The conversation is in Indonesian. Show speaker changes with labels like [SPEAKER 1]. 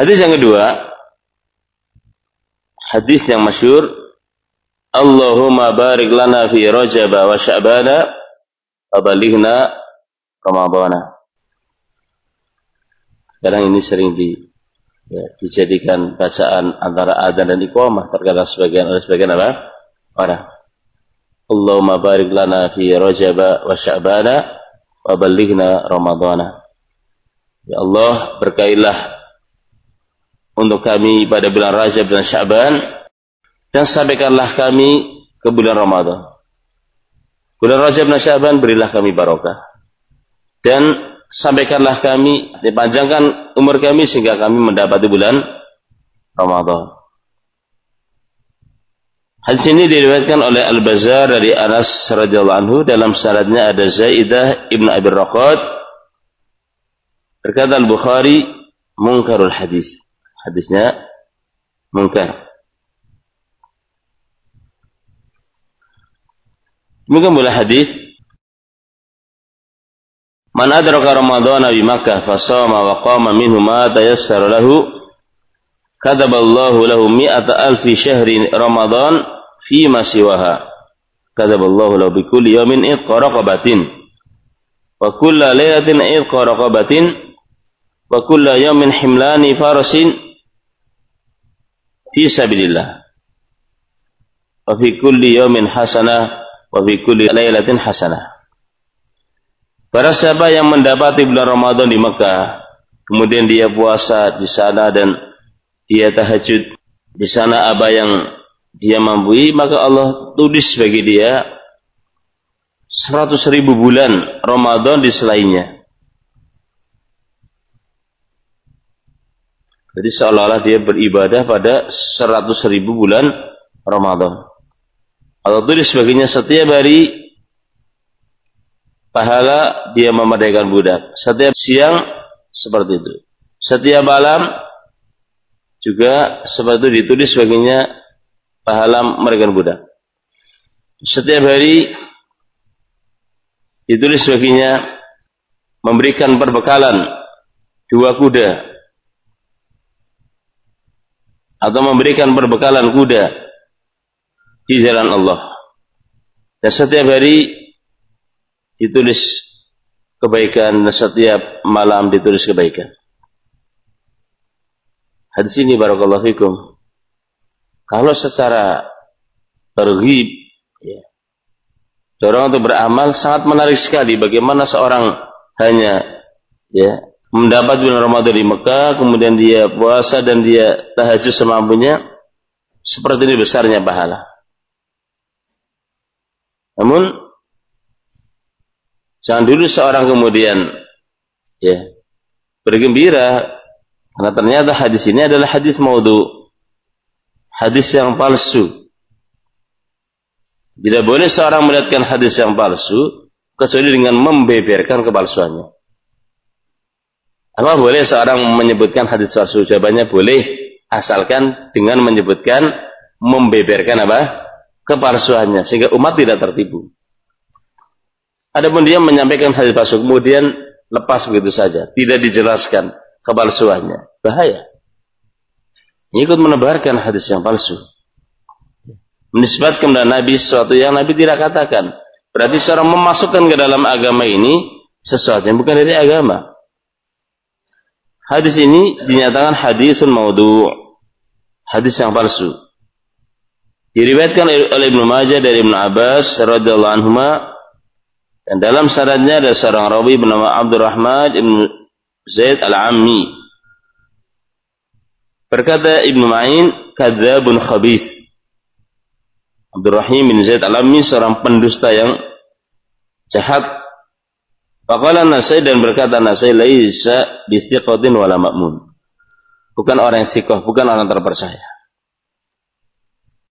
[SPEAKER 1] Hadis yang kedua, hadis yang masyur, Allahumma barik lana fi Rajab wa Sya'bana wa balighna Ramadhana. Sekarang ini sering di ya, dijadikan bacaan antara adzan dan iqamah terkadang sebagian oleh sebagian apa? Orang. Allahumma barik lana fi Rajab wa Sya'bana wa balighna Ramadhana. Ya Allah, berkailah untuk kami pada bulan Rajab dan Sya'ban dan sampaikanlah kami ke bulan Ramadan. Bulan Rajab dan Sya'ban berilah kami barokah. Dan sampaikanlah kami, dipanjangkan umur kami sehingga kami mendapati bulan Ramadan. Hadis ini diriwayatkan oleh Al-Bazar dari Anas radhiyallahu anhu dalam syaratnya ada Zaidah ibn Abi Raqad Berkata Al-Bukhari, mungkarul hadis. Hadisnya mungkar. Demikian boleh hadis. Man adraka Ramadan bi Makkah fasama wa qama minhu ma tayassara lahu kataballahu lahu mi'ata alfi syahri Ramadan fi ma siwaha. Kataballahu lahu bi kulli yawmin idqa raqabatin wa kulla laylatin idqa raqabatin wa kulla yawmin himlani farasin fi sabilillah wa fi kulli yawmin hasanah wa fi kulli lailatin hasanah Para siapa yang mendapati bulan Ramadan di Mekah, kemudian dia puasa di sana dan dia tahajud di sana apa yang dia mampu, maka Allah tulis bagi dia seratus ribu bulan Ramadan di selainnya. Jadi seolah-olah dia beribadah pada seratus ribu bulan Ramadan. Atau tulis sebagainya setiap hari pahala dia memerdekakan budak. Setiap siang seperti itu. Setiap malam juga seperti itu ditulis sebagainya pahala memerdekakan budak. Setiap hari ditulis sebagainya memberikan perbekalan dua kuda atau memberikan perbekalan kuda di jalan Allah. Dan setiap hari ditulis kebaikan dan setiap malam ditulis kebaikan. Hadis ini barakallahu fikum. Kalau secara terhib ya, dorong untuk beramal sangat menarik sekali bagaimana seorang hanya ya mendapat bulan Ramadan di Mekah, kemudian dia puasa dan dia tahajud semampunya, seperti ini besarnya pahala. Namun, jangan dulu seorang kemudian ya bergembira karena ternyata hadis ini adalah hadis maudhu, hadis yang palsu. Tidak boleh seorang melihatkan hadis yang palsu kecuali dengan membeberkan kepalsuannya. Apa boleh seorang menyebutkan hadis palsu? Jawabannya boleh, asalkan dengan menyebutkan membeberkan apa? kepalsuannya sehingga umat tidak tertipu. Adapun dia menyampaikan hadis palsu kemudian lepas begitu saja, tidak dijelaskan kepalsuannya, bahaya. Ikut menebarkan hadis yang palsu. Menisbatkan kepada Nabi sesuatu yang Nabi tidak katakan. Berarti seorang memasukkan ke dalam agama ini sesuatu yang bukan dari agama. Hadis ini dinyatakan hadisun maudhu. Hadis yang palsu. Diriwayatkan oleh Ibnu Majah dari Ibnu Abbas radhiyallahu anhu dan dalam sanadnya ada seorang rawi bernama Abdurrahman Ibnu Zaid Al-Ammi. Berkata Ibnu Ma'in, kadzabun khabith. Abdurrahim bin Zaid Al-Ammi seorang pendusta yang jahat Faqala Nasai dan berkata Nasai laisa bithiqatin wala ma'mun. Bukan orang yang sikoh, bukan orang terpercaya.